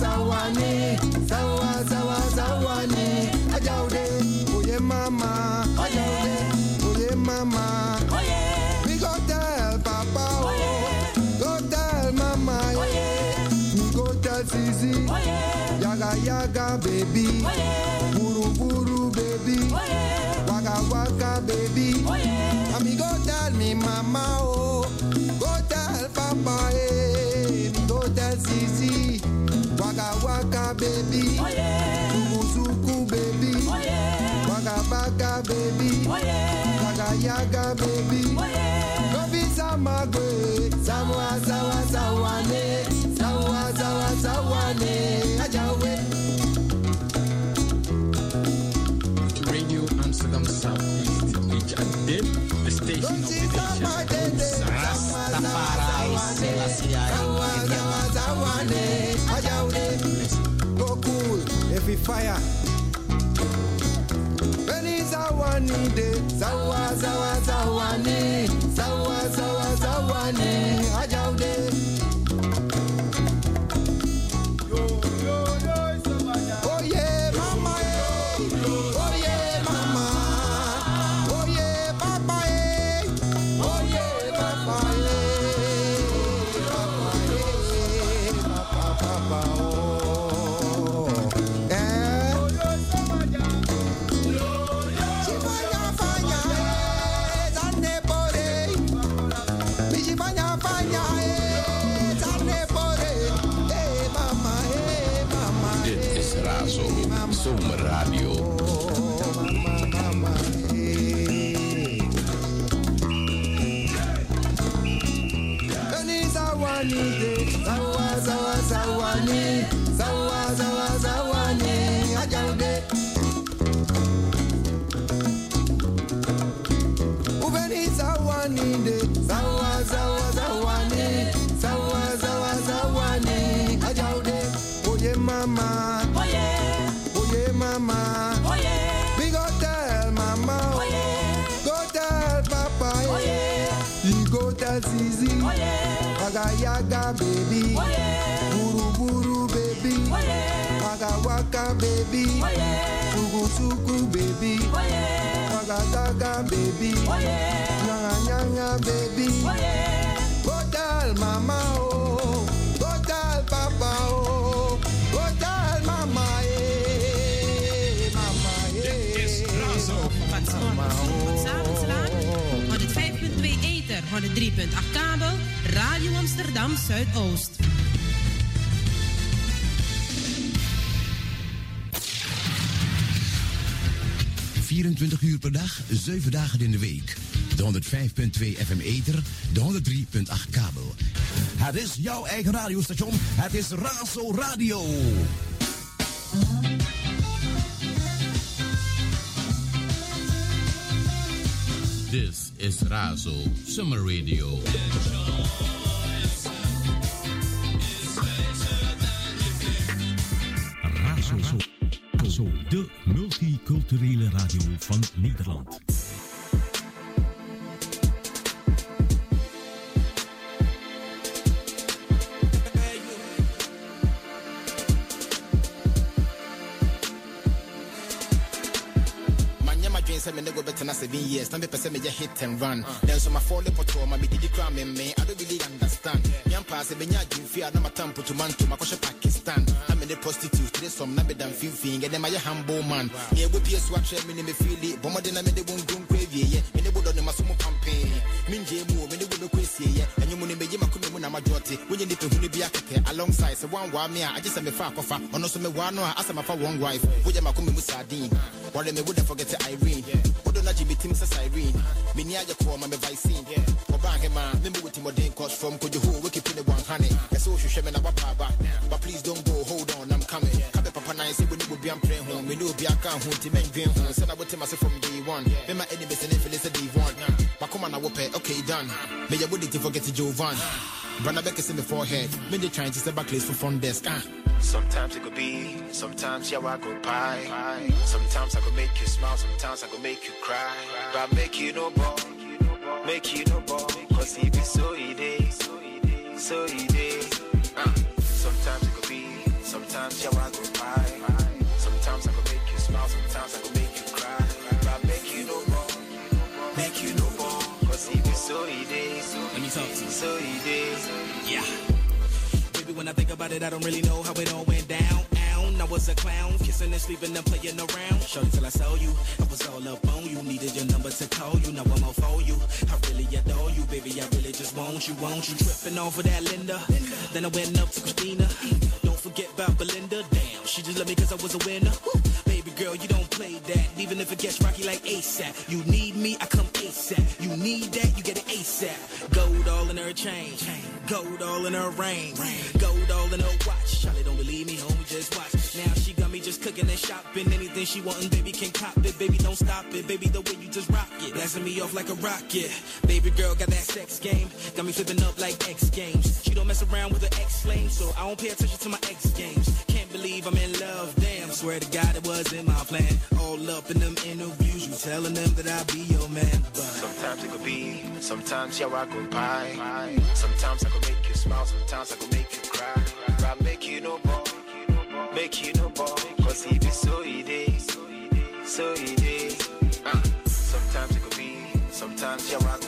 so fire. Beni zawa ni de, zawa zawa zawa ni. baby. Sugu sugu baby. Tagataga baby. Nyanga nyanga baby. Hotel mama oh Godal papa oh Godal mama eh mama eh dit is Razo. Van Zandvoort 102.1 de 103.8 kabel. Radio Amsterdam Zuidoost. 24 uur per dag, 7 dagen in de week. De 105.2 FM Eter, de 103.8 kabel. Het is jouw eigen radiostation. Het is Razo Radio. This is Razo Summer Radio. Multiculturele radio van Nederland. sɛ me ne go bɛtena seven years na mepɛ sɛ meyɛ hit and run nanso mafɔle pɔtɔɔ ma medidi kora memme i don't really understand meampaa sɛ bɛnya adwemfie a na matam potomanto makɔhyɛ pakistan. Na mene prostitute tire sɔm na meda mfimfii ɛnɛ mayɛ humble man. Neɛbɔ pie so atrɛ me ne mefeeli bɔ mmɔden na mede wo nkonko awieyɛ mene bodɔ ne maso mu pampee mengyee mu o mene wo bɛkɔ asieɛ ɛnwomu ne mɛyi makoma mu na madwoɔte wonyɛ nipɛhunu bi akɛkɛ alongside sɛ woanwaa me a agye sɛ mefa akɔfa ɔno so mewaa no a asɛ mafa one wife. Wogyɛ makoma mu sardine. Wɔre me woda forget Irene na gyeme tim sɛ Cyrene meni ayɛ kɔɔ ma me vicine wɔba ahema memɛ wo timɔden cos from kodwoho wokepi ne wanhane ɛsɛ wohwehwɛ me na woapaaba but please don't go. Hold on I'm coming. Kabe papa nan sɛ wone bobia mprɛ ho mene obi aka ho nti mɛndwen ho sɛ na wotem ase from day one. Mema enemies ne mfele sɛ day one makoma na wopɛ okay done meyɛ wode ti forget Jovan Brother Becky see me forehead. Me they trying to step back place for front desk. Ah. Sometimes it could be, sometimes yeah I go pie. Sometimes I could make you smile, sometimes I could make you cry. But make you no ball, make you no ball. Cause he be so easy, so easy. Ah. Sometimes it could be, sometimes yeah I go Cause he so easy, Let me talk to you. so easy. Yeah. Baby, when I think about it, I don't really know how it all went down. Ow, I was a clown, kissing and sleeping and playing around. Shorty till I saw you, I was all up on you. Needed your number to call you, now I'm all for you. I really adore you, baby, I really just want you, want you. Tripping off of that Linda. Then I went up to Christina. Don't forget about Belinda. Damn, she just let me cause I was a winner. Woo. Baby girl, you don't play that. Even if it gets rocky like ASAP. You need me, I come chain. Gold all in her ring. Gold all in her watch. Charlie don't believe me, homie, just watch. Now she got me just cooking and shopping. Anything she wantin', baby, can cop it. Baby, don't stop it. Baby, the way you just rock it. Blasting me off like a rocket. Baby girl got that sex game. Got me flipping up like X Games. She don't mess around with her ex flame, so I don't pay attention to my X Games. Can't believe I'm in love, damn. Swear to God it was in my plan. All up in them interviews, you telling them that sometimes yeah I go pie. Sometimes I could make you smile, sometimes I could make you cry. But make you no ball, make you no ball. Cause he be so easy, so easy. Ah. Sometimes it could be, sometimes yeah I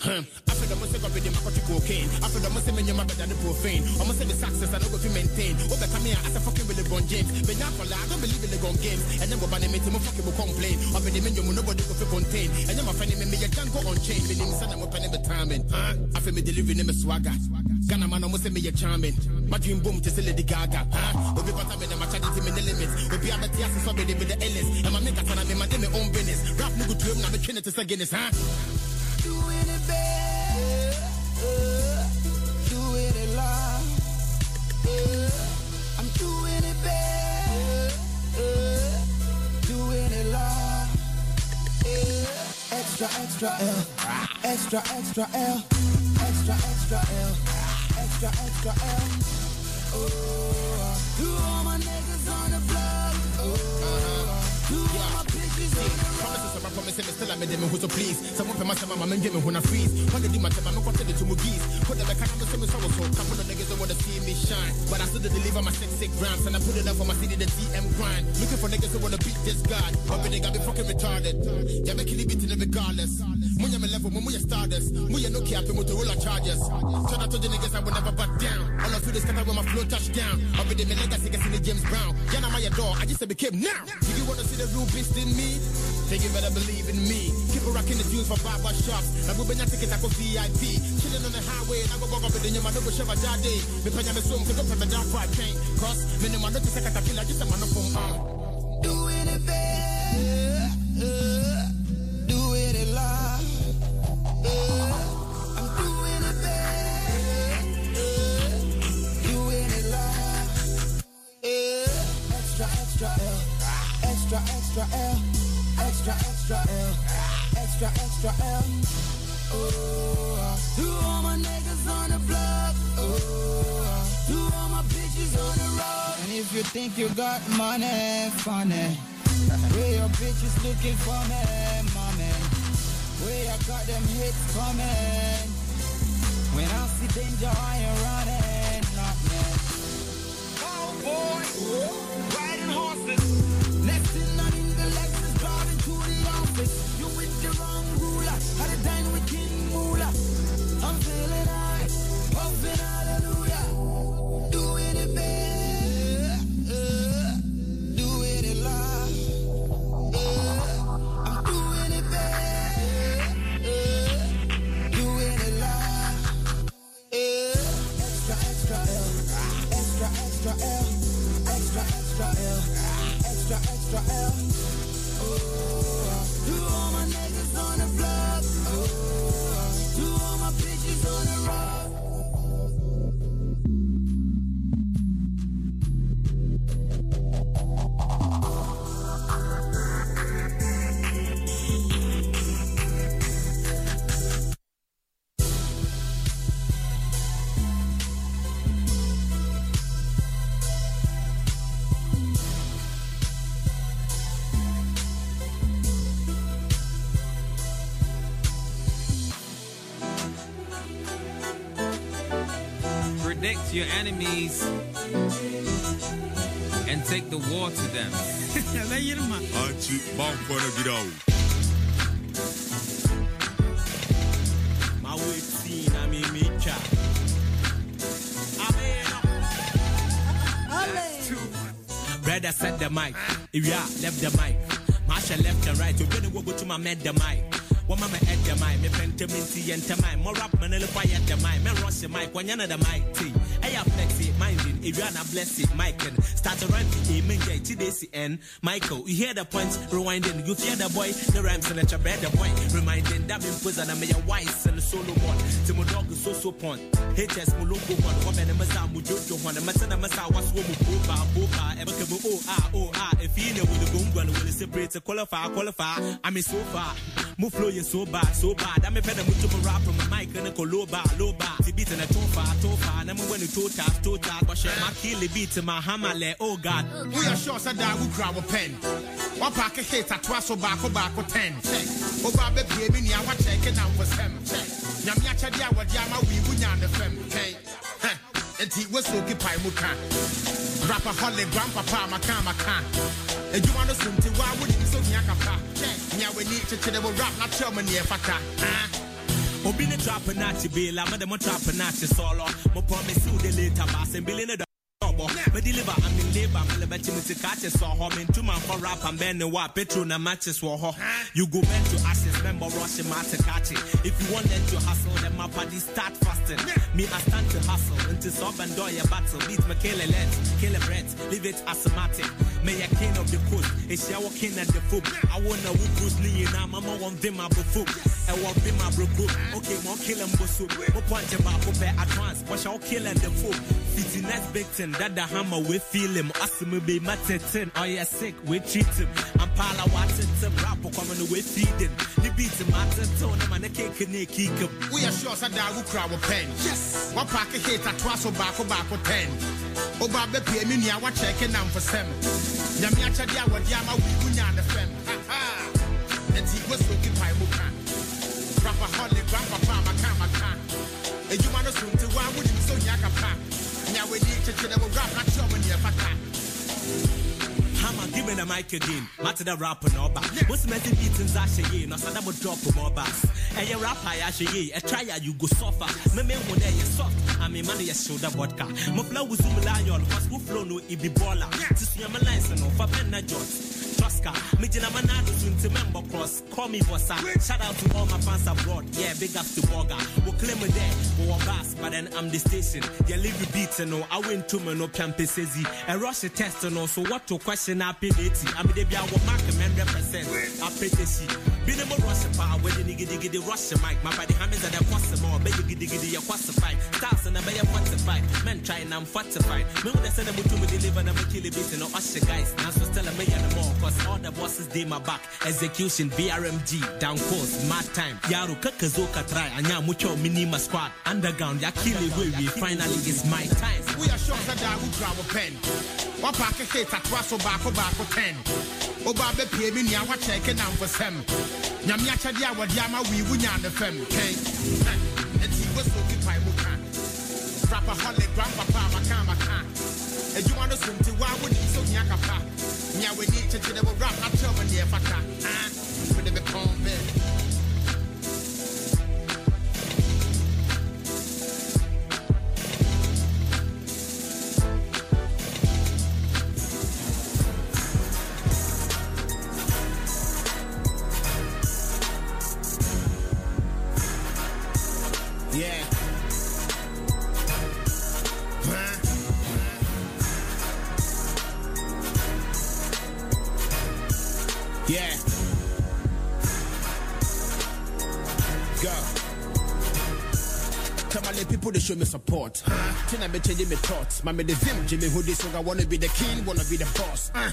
Huh. I feel the most of the market cocaine. I feel the most of the better than profane. Almost say the success I don't go to maintain. Oh, but come here as a fucking with LeBron James. But now I don't believe in LeBron games. And then my name is, I'm fucking will complain. Up in the menu, nobody to contain. And then my friend me, you can't go on chain. Me name son, I'm opening the timing. Huh? I feel me delivering a swagger. Ghana man, almost say me a charming. My dream boom to say Lady Gaga. Huh? Obi me, I'm a charity me the limits. Obi abba tia so so with the Ellis. And my make a son, I'm in my my own business. Rap no good dream, now me train it to Guinness, huh? Extra, extra L, extra, extra L, extra, extra L, extra, extra L. Oh, uh. I promise me still I made them who so please. Someone my sama mama and get me when I freeze. When they do my time, I'm not to my geese. Put the back, I'm so so so. Couple of niggas don't wanna see me shine. But I still deliver my six six grams and I put it up for my city, the DM grind. Looking for niggas who wanna beat this god. Hoping they got me fucking retarded. Yeah, make it beat it regardless. When you're level, you're stardust. You're no cap, Motorola charges. Turn out to the niggas, I will never back down. All of you this kind when my flow touchdown. I'll be the legacy, gets in the James Brown. Yeah, I'm my door, I just said became now. Do you wanna see the real beast in me? Then you better believe in me. Keep a the for barber shops. Ticket, I go VIP. Chilling on the highway, and I go walk up in the man, no shove a jade. Me panya me swim, cause I'm from dark. Cross, minimum, not to second, I feel like just a man of phone. Uh. Doing it bad. Doing it live. I'm doing it bad. It live. Extra, extra. Extra, extra L. Extra, extra L. Extra, extra L. Oh, to all my niggas on the block. Oh, to all my bitches on the road. And if you think you got money, funny. Where your bitches looking for me, mommy. Where I got them hits coming. When I see danger, I ain't running, not me. Oh riding horses. Extra, take the war to them. Anchi Bankwana Gidao. My way seen, I mean, me chop. Brother set the mic. If you are left the mic. Marsha left and right. You're gonna go to my med the mic. One mama at the mic, me pentaminti and tamai, more up man, look at the mic, me ross the mic, one yana the mic tea. I have flexi, minding, if you are not blessed, Mike and start a rhyme and get TDC and Michael, you hear the punch, rewinding, you hear the boy, the rhymes and the bread the boy, reminding that in prison, I'm a wise and a solo one. Timo dog is so so pon. HS Mulungu one, woman and Masa Mujojo one, a Masana Masa was woman, Boba, Boba, Ebakabu, oh ah, oh ah, if you know with the Gungan will separate to qualify, qualify, I mean so far. Move flow you so bad, so bad. I'm a better move to rap from my mic and a bar. To beat in a tofa, tofa. And I'm when you toe tap. But share my kill beat my hammer, le, oh God. We are sure that who grab a pen. One pack a hit at twice or back or back or ten. Oh, check. Over the baby, near what check it out for some. Check. Yamia Chadia, what Yama, we would yarn the fem. And he was so keep I muka. Grandpa Holly, Grandpapa, Maka, Maka. And you want to swim to why would you so Yakapa? Nya we need to them rap, not tell me near Fata. Obi ne trap na chi be la, made mo trap na chi solo. Mo promise you the later bass and billing it me deliver I'm in labor. Me lebe chi me ti catch so ho me to man for rap and bend wa petrol na matches wo ho you go bend to ashes member rush ma to catch it. If you want them to hustle them my body start fasting. Me I stand to hustle until sub and do your battle. Beat me a let kill a breath leave it asthmatic. Me a king of the coast? It's your king at the foot. I wanna who Bruce Lee na mama want them my foot I want them my bro okay mo kill them bosu mo point ba ko pe advance kill them the foot fitting next victim that the hammer we feel him assume be matetin oh yeah sick we treat him and pala watching him rap coming away feeding the beat him at the tone man the cake ne kick him We are sure that who grab a pen. Yes. One pack a hit at twice or back or back or ten. Oh, Over the pay me near what check it out for some. Yamia Chadia, what Yama, we would yarn the fem. Enti weso ki pai mu ka. Rapper holly grandpapa maka maka. Ejuma no sunti wa wudi so nyaka Nya we cheche na wo rap na choma ni afaka. Hammer, give me the mic again. Matter the rapper no back. What's beats in Zasha ye? No sada mo drop more bass. And your rapper ya she ye. A try you go suffer. Me me one day you soft. I mean money ya shoulder vodka. Mo flow with zoom lion. Cause who flow no it be baller. This me my lines no for pen na jot. Tosca, me jina manado soon member cross. Call me bossa. Shout out to all my fans abroad. Yeah, big up to Boga. We'll claim it there. We'll bass, but then I'm the station. Yeah, leave the beats and no. I win to me no piampe sezi. A rush a test no. So what to question I pay eighty. I mean they be our mark a man represent. I pay Be the more rush power where the nigga diggy the rush mic. My body hammers and the quassa more. You giddy giddy your quassa fight. Stars and I a fortified. Men trying I'm fortified. Me when they send them to me deliver them a kill a bit and usher guys. Now so tell me anymore. Cause all the bosses they my back. Execution BRMG down coast. Mad time. Yaro kakazoka try. Anya mucho minima squad. Underground ya kill it we finally it's my time. We are sure that I will grab a pen. Of hit at Russell Barco Barco 10. Oba be pay me near what check and for sem. Nyamia Chadia, what Yama, we win on the fem. Ken. And he was so good by Mukan. Rapper Holly, Grandpapa, Makama Khan. And you want to swim to why would you so Yakapa? Nya we need to do the rap, tell me Fata. Ah, with the show me support. Uh, Then I be changing my thoughts. My me the vim, Jimmy who this song I wanna be the king, wanna be the boss. Uh.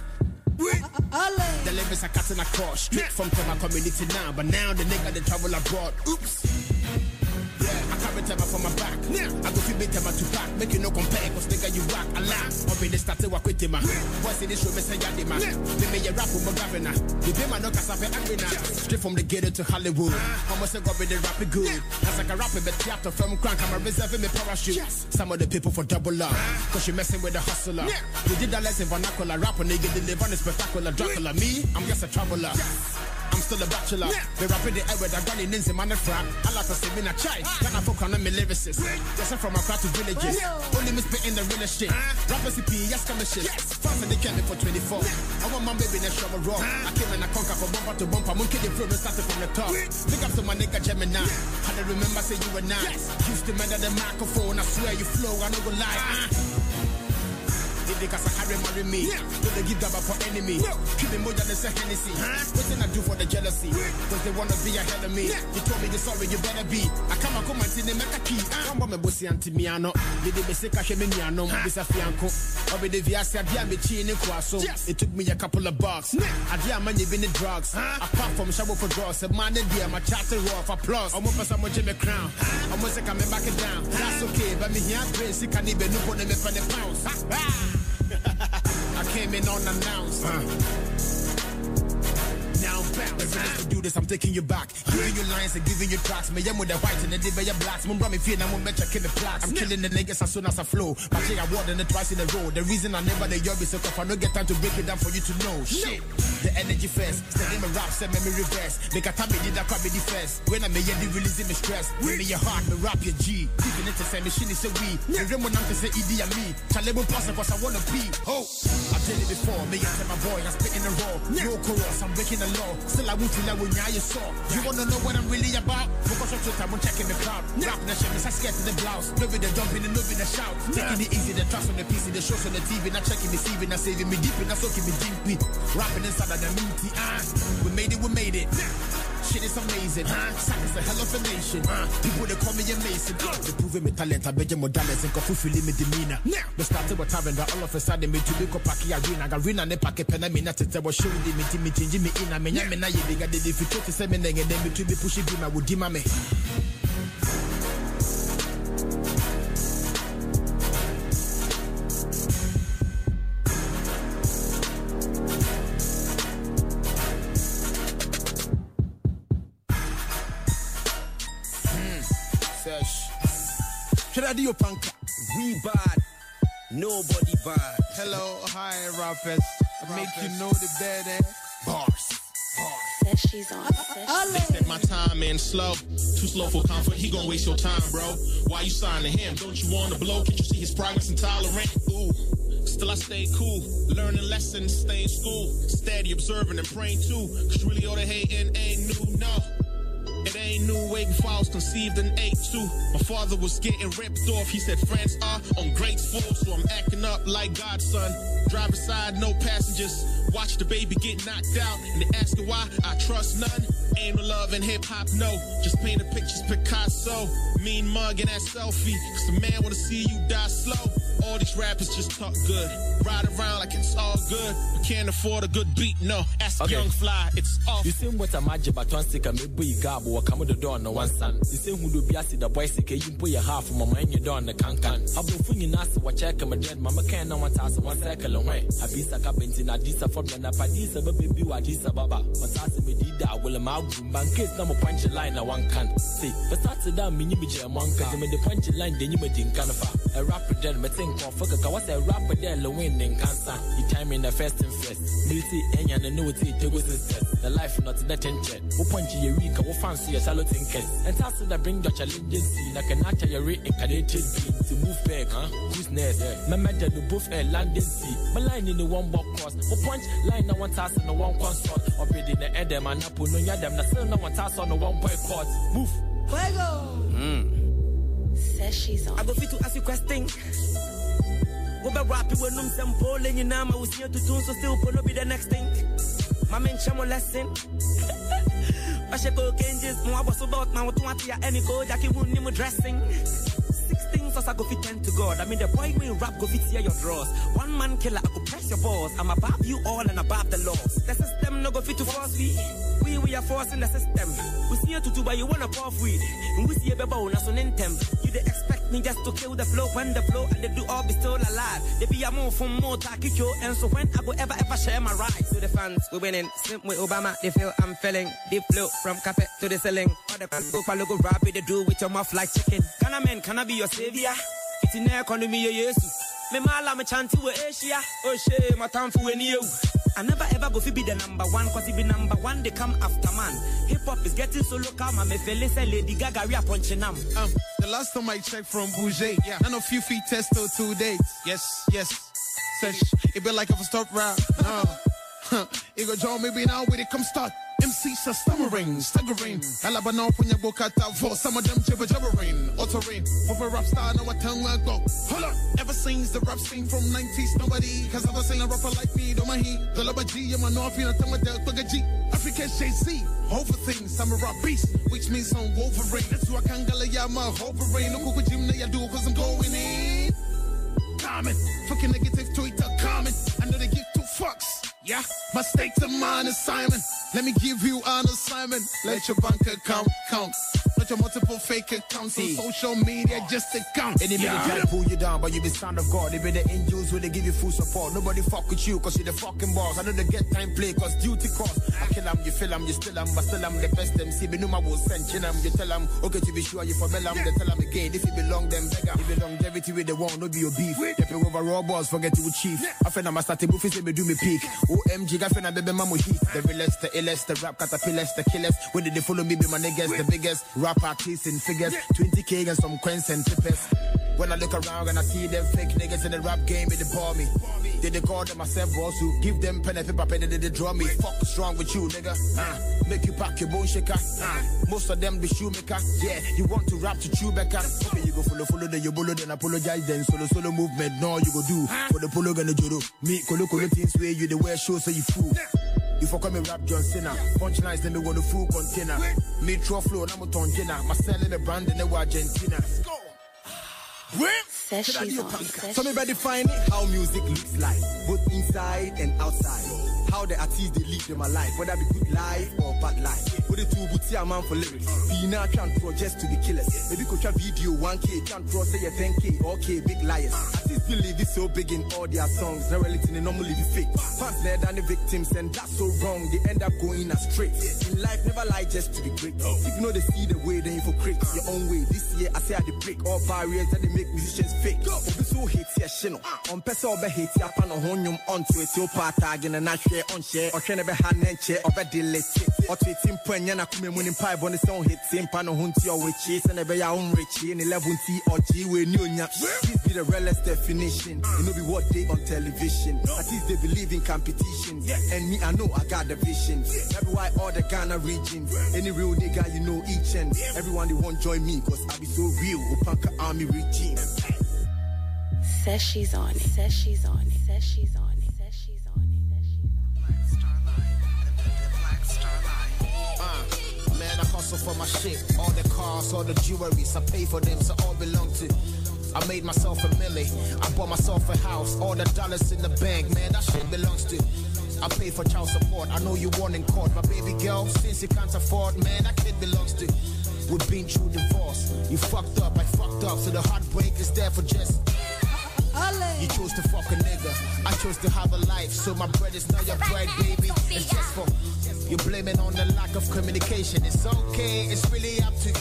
The lyrics are cutting across straight from my community now, but now the nigga they travel abroad. Oops. Yeah, I time for my back. I go feel better to back, make you no compare, cause nigga you rock a lot. Up ah. in the start to quit with him, man. Voice in this room, say ya man. Me me a rap with my governor. The be man no I'm angry now. Straight from the ghetto to Hollywood. Almost a go be the rap good. As like a rapper, but theater film crank, I'm a reserving me parachute. Yes. Some of the people for double up, cause you messing with the hustler. We did that lesson vernacular rap, and nigga deliver the spectacular Dracula. Me, I'm just a traveler. I'm still a bachelor. The rapping the air with a granny ninja man and frap. I like to see me in a chai. Can I fuck on me lyricist? Yes, I'm from a crowd to villages. Only me spitting the real shit. Rappers CP, yes, come shit. Fast and they me for 24. I want my baby in a shower raw. I came and I conquer from bumper to bumper. Monkey the flow started from the top. Big up to my nigga Gemini. How to remember say you were nice. Used to murder the microphone. I swear you flow. I no go lie. Uh. If they cause I carry marry me, don't they give gaba for enemy? Keep me more than a Hennessy. What can I do for the jealousy? Cause they wanna be ahead of me. You told me you're sorry, you better be. I come and come and see them make a key. I'm me bossy anti miano. Did they say cash me niano? This a fianco. Or be the Viasia Dia me chin in Quaso. It took me a couple of bucks. I dear man, you've been the drugs. Apart from shower for drugs, a man and dear, my chatting raw for plus. I'm up for someone Jimmy Crown. I'm gonna come back it down. That's okay, but me here, Grace, you can't even look on them for the pounds. I ah. Came in unannounced. Bound. Every time you do this, I'm taking you back. Giving you lines and giving you tracks. Me, I'm with the white and the your blacks. Mum, me feel, I'm gonna check the plots. I'm killing the niggas as soon as I flow. I ward and the twice in a row. The reason I never the yob is so tough. I don't get time to break it down for you to know. Shit. The energy first. Steady my rap, send me me reverse. Make a time me did that crap be first. When I'm a the releasing me stress. When me your heart, me rap your G. Even it to say machine is a we. When I'm to say ED and me. Challenge pass cause I wanna be. Oh, I've done it before. Me and my boy, I'm spitting the raw. No chorus, I'm breaking the law. Still I won't feel like when you saw. You wanna know what I'm really about? Focus on Twitter, I'm checking the crowd. Rap the shit, I'm scared to the blouse. No the jumping and no the shout. Taking it easy, the tracks on the PC, the shows on the TV, not checking the CV, not saving me deep, not soaking me deep. Rapping inside of the minty, ah. We made it, we made it. Shit is amazing. Huh? Sack is a hell of a nation. Uh, people they call me amazing. Uh, they proving me talent. I bet you more dollars and feeling me demeanor. Now, they started with having that all of a sudden me to be ko paki arena. Arena ne pake pena me not to tell what show me me me change me in. I mean, I mean, I big I did if you to say me and then me to be pushing him. I would dima me. Radio Panka. We bad. Nobody bad. Hello, hi, rappers. I make you know the bad eh? bars. Says she's on. They said my time in slow. Too slow for comfort. He gon' waste your time, bro. Why you signing him? Don't you want to blow? Can't you see his progress and tolerant? Ooh. Still I stay cool, learning lessons, stay in school, steady observing and praying too. Cause really all the hating ain't new, no. New before I was conceived in 82. My father was getting ripped off. He said friends are ungrateful, uh, so I'm acting up like Godson. Driver side, no passengers. Watch the baby get knocked out, and they asking why I trust none. Aim no love in hip hop, no. Just painting pictures, Picasso. Mean mug and that selfie, cause the man wanna see you die slow. All these rappers just talk good, ride around like it's all good. You can't afford a good beat, no. Ask Okay. Young Fly, it's off. You see what a magic but one stick and maybe you gab or come to the door no one son. You see who do be the boy sick, you put your half from my mind you on the can can. I've been finging us watch check my dead mama can't no one task one circle away. I be saka bentin a disa from the napadisa baby wa disa baba. But that's me did that will room case no more punch line a one can. See, but that's the damn mini me jam one cause me the punch line then you me din can A rapper then me think of fuck a what's a rapper there the win in cancer. You time in the first and first. Mility enya na no tea te was The life not that in check. Wo punch your week, wo fancy your shallow thinkers. And that's that bring the challenges see like a natural your reincarnated being to move back, huh? Who's next? Yeah. My mother the buff air eh, landing sea. My line in the one box cross. Wo punch line na one task in the one consort. Up in the edem and up no yadam na still no one task on the one boy court. Move. Fuego. Hmm. Says she's on. I go fit to ask you question. Wo be rap when sem pole and you know I was here to tune so still polo be the next thing. My men chamo lesson. I should go changes more was about my what want ya any go Jackie won him dressing. Six things as I go fit ten to God. I mean the boy when rap go fit here your drawers. One man killer, I go press your balls. I'm above you all and above the laws. The system no go fit to force we. We we are forcing the system. We see you to do but you wanna puff weed. And we see a baby on us on. You they expect me just to kill the flow when the flow and they do all be still alive. They be a more from more takicho and so when I go ever ever share my ride to the fans, we winning. Simp with Obama, they feel I'm feeling deep flow from carpet to the ceiling. All the fans go go rapid, they do with your mouth like chicken. Can I man, can I be your savior? It's in the economy, yes. Me mala me chanty we Asia. Oh shit, my time for when you. I never ever go fi be the number one, cause if be number one, they come after man. Hip hop is getting so local, man. Me feel say Lady Gaga, we are punching them. Um, the last time I checked from Bouger, yeah. none of you feet test till two days. Yes, yes. Sesh, it be like if I stop rap. No. Huh. Go maybe now when it come start. MCs are stammering, staggering. You book at for some of them jibber jabbering, uttering. Of a rap star, now a tongue will go. Hold up, ever since the rap scene from 90s, nobody has ever seen a rapper like me. Don't mind he, the love G, I'm a North, you know, that bugger G. African JC, over things, I'm a rap beast, which means I'm Wolverine. That's why I can't gala, yeah, I'm a Wolverine. No cook gym, I do, cause I'm going in. Comment, fucking negative Twitter comment. I know they give two fucks. Yeah, my stakes are mine assignment. Let me give you an assignment. Let your bank account count. Not your multiple fake accounts on social media just to count. Any minute Yeah. try to pull you down, but you be son of God. They be the angels where they give you full support. Nobody fuck with you, cause you the fucking boss. I know they get time play, cause duty cost. I kill 'em, you feel 'em, you still 'em, but still I'm the best MC. Be no my will send chin 'em, you tell 'em, okay, to be sure you for bell 'em, they tell 'em again. If you belong, them beggar. If you longevity with the one, no be your beef. They pay over raw balls, forget you chief. I feel I'm a starting say me do me peak. OMG, I feel I'm baby mama heat. The realest, the illest, the rap caterpillars, the killers. When did they follow me, be my niggas, the biggest rap artists in figures. 20k and some coins and tippers. When I look around and I see them fake niggas in the rap game, it bore me. Did they call them myself also? Give them pen and paper, pen, did they draw me? Fuck what's wrong with you, nigga? Uh, make you pack your bone shaker. Uh, most of them be shoemaker. Yeah, you want to rap to Chewbacca. Okay, you go follow, follow, then you follow, then apologize, then solo, solo movement. No, you go do. For the polo, gonna juro. Me, kolo, kolo, things where you the wear show, so you fool. You fuck me rap John Cena. Punchlines, then me want a full container. Me throw flow, I'm a ton dinner. My selling the brand in the Argentina. On. Says So me ready find it how music looks like, both inside and outside. How the artists they live them life, whether it be good life or bad life. The two booty a man for lyrics. Be now can pro just to the killers. Maybe could try video 1k, can pro say a 10k, okay, big liars. Artists Disbelief is so big in all their songs. No reality, they normally be fake. Fans led than the victims, and that's so wrong. They end up going astray. In life, never lie just to be great. If you know they see the way, then you for create your own way. This year, I say I break all barriers that they make musicians fake. Obi so hate ya shino. On pesa obe hate ya pan ohonyum onto it. Yo pa tag in a nashwe on share. Or shene be hanenche, obe delete. Or to it in yana kume munin pie bonus on hit. Same pan hunti or which is and ebe ya own rich. In 11 T or G, we new nya. This be the realest definition. It no be what they on television. At least they believe in competition. And me, I know I got the vision. Everywhere all the Ghana region. Any real nigga, you know each and everyone they won't join me. Cause I be so real. Opanka army regime. Says she's on it. Says she's on it. Says she's on it. I hustle for my shit. All the cars, all the jewelries, I pay for them, so all belong to. I made myself a milli. I bought myself a house. All the dollars in the bank, man, that shit belongs to. I pay for child support. I know you won in court. My baby girl, since you can't afford, man, that kid belongs to. We've been through divorce. You fucked up, I fucked up. So the heartbreak is there for just. You chose to fuck a nigga. I chose to have a life. So my bread is not your bread, baby. It's just for. You blame it on the lack of communication. It's okay, it's really up to you.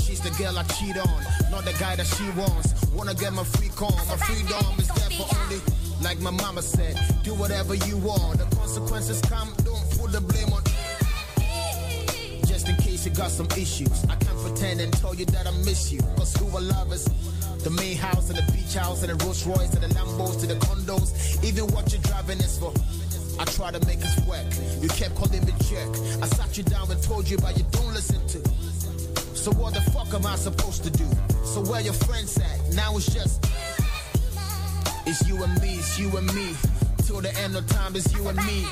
She's the girl I cheat on, not the guy that she wants. Wanna get my freak on, my freedom is there for only. Like my mama said, do whatever you want. The consequences come, don't put the blame on. Just in case you got some issues, I can't pretend and tell you that I miss you. Cause who I love is the main house and the beach house and the Rolls Royce and the Lambos to the condos. Even what you're driving is for. I try to make us work. You kept calling me jerk. I sat you down and told you, but you don't listen to. So what the fuck am I supposed to do? So where your friends at? Now it's just it's you and me, it's you and me. Till the end of time, it's you and me.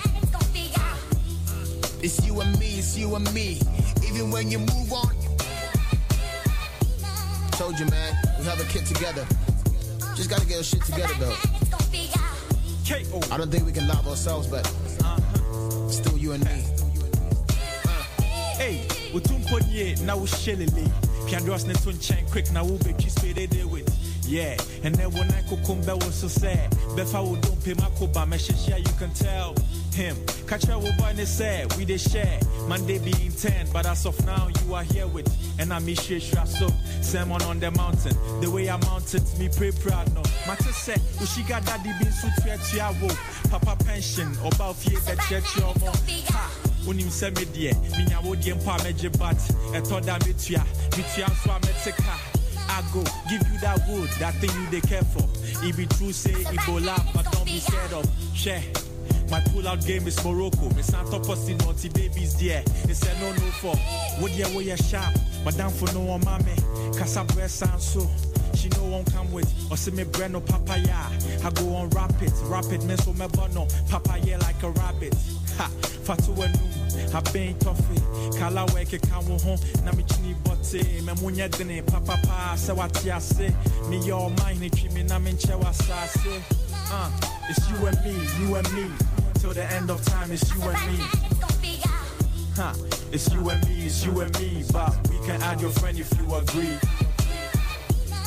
It's you and me, it's you and me. Even when you move on. Told you, man, we have a kid together. Just gotta get our shit together, though. I don't think we can love ourselves, but still you and me. Hey, utumpo nye na ushelele. Piados ne tun chain quick na ube kispede de with. Yeah, and then when I kukumbe was so sad. Befa wo don't pay my kuba me share you can tell him. Kacha wo boy ne say we dey share. Monday being 10, but as of now you are here with. And I'm Ishe so sermon on the mountain. The way I mounted me pray proud no. Mata say ushiga daddy bin su tua wo. Papa pension oba fie be church your mo. Ha. wonim sɛ me deɛ menya wo deɛ mpo a mɛgye bat ɛtɔ da metua metua nso a mɛte ka I go give you that wood, that thing you they care for. It be true, say Ebola, but don't be scared of. Share. My pull out game is Morocco. Miss Santa Posti naughty babies there. It's a no no for. What ya way ya sharp, but down for no one mommy. Casa breast and so. She know won't come with or see me brand no papaya. I go on rapid, rapid me so me bono papaya like a rabbit. Ha, fatu enum, I been toffee. Kala weke kawo hon, na mi chini bote, me munya dene, papa pa, se wati ase. Me ni treat me na min che wasase. Uh, it's you and me, you and me. Till the end of time, it's you and me. Huh, it's you and me, it's you and me. But we can add your friend if you agree.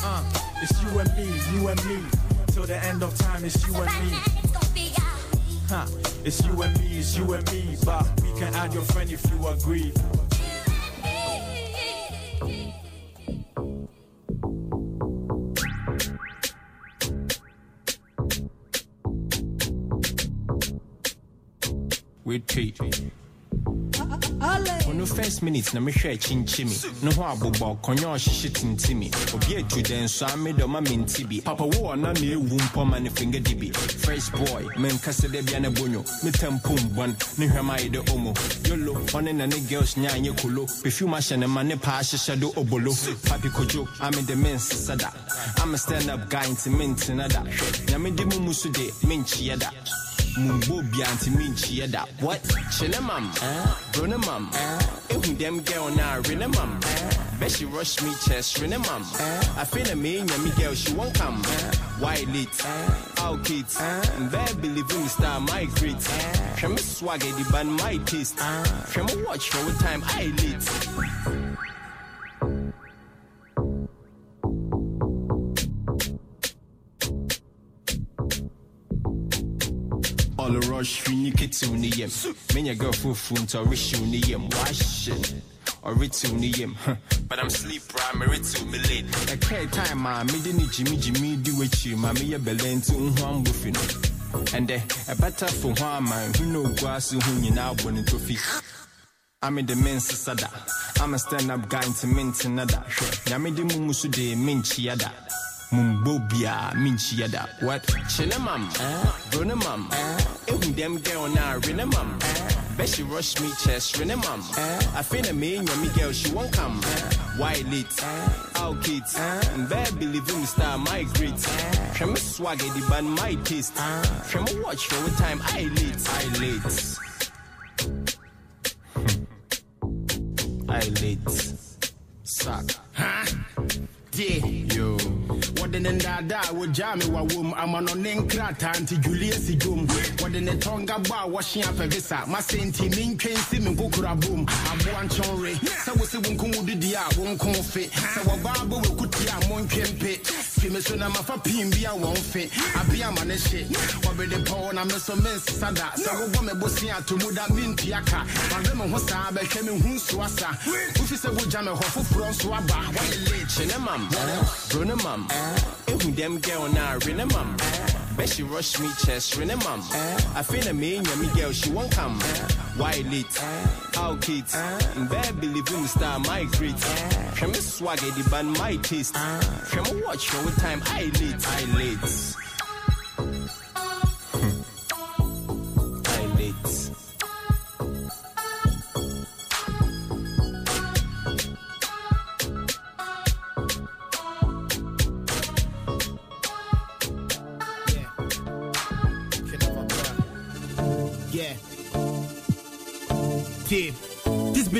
Uh, it's you and me, you and me. Till the end of time, it's you and me. Huh, it's you and me, it's you and me. But we can add your friend if you agree. For no first minute na mehwɛ kyinkyimi ne ho abobɔ kɔnyɛ ɔhyehye tintimi obi atu dɛn so a me dɔma me nti bi papa wo ɔna na ɛwu mpɔ ma ne finger di bi first boy menkasa da bia ne bonyo. Me tempo mbɔn ne hwɛm ayɛ de omo. Yolo ɔne na ne girls nya anyɛ kolo perfume ahyɛ ne ma ne paa hyehyɛ do obolo. Papi kojo ame de mensesa da I'm a stand up guy nti mentena da nyame de mu mu so de menkyiɛ da mumbo bia nti menkyiɛ what kyele mam bro ne mam ehu dem girl na rene mam Bet she rush me chest, rene mam. I feel a me me girl, she won't come. Why late? How kids? There believe in me star my great. Show me swag, the band my taste. Show me watch for time I late. All rush to the yem. Me your girl phone to the yem. Washing. Or to the yem. But I'm sleep primary to me late. A care time, ma, me didn't Jimmy Jimmy do it you, ma, me a belen to one buffin. And eh, a better for one man who know grass who you now want to feed. I'm in the men's sada. I'm a stand up guy to mint another. Yamidi mumusu de minchi yada. Mumbobia minchi yada. What? Chinemam, Brunemam, eh, them girl now, Renemam. Bet she rush me chest, Renemam. I feel a me, me girl, she won't come. Why late? Our kids, and bad believing star my great. From a swagger, the band my taste. From a watch for a time, I late, I late. eyelids. Suck. Huh? Yeah. Yo. wɔde ne ndaadaa wogyaa me wawom ama no ne nkrataa nti julius dwom wɔde ne tɔnga bɔ a wɔhye apɛvisa mase nti mentwe nsi me nkokora bom aboa nkyɛnre sɛ wo se wo nko wo didi a wo nko fe sɛ wɔbaa bɔ wɔkuti a montwe mpe fi me so na mafa pin bi a wɔn fe abea ma ne hye wɔbede pɔw na me so mensesa da sɛ wobɔ me bose ato mu da mentua ka wahwɛ me ho saa bɛhwɛ me hu nsoa sa wofi sɛ wogya me hɔ foforɔ nso aba wɔyɛ late Chinemam, Brunemam, Ehu them girl now, Renemam. Bet she rush me chest, Renemam. I feel a me, me girl, she won't come. Why late? How kids? In bed believing star my great. From swagger, the band my taste. From watch for what time I late, I late.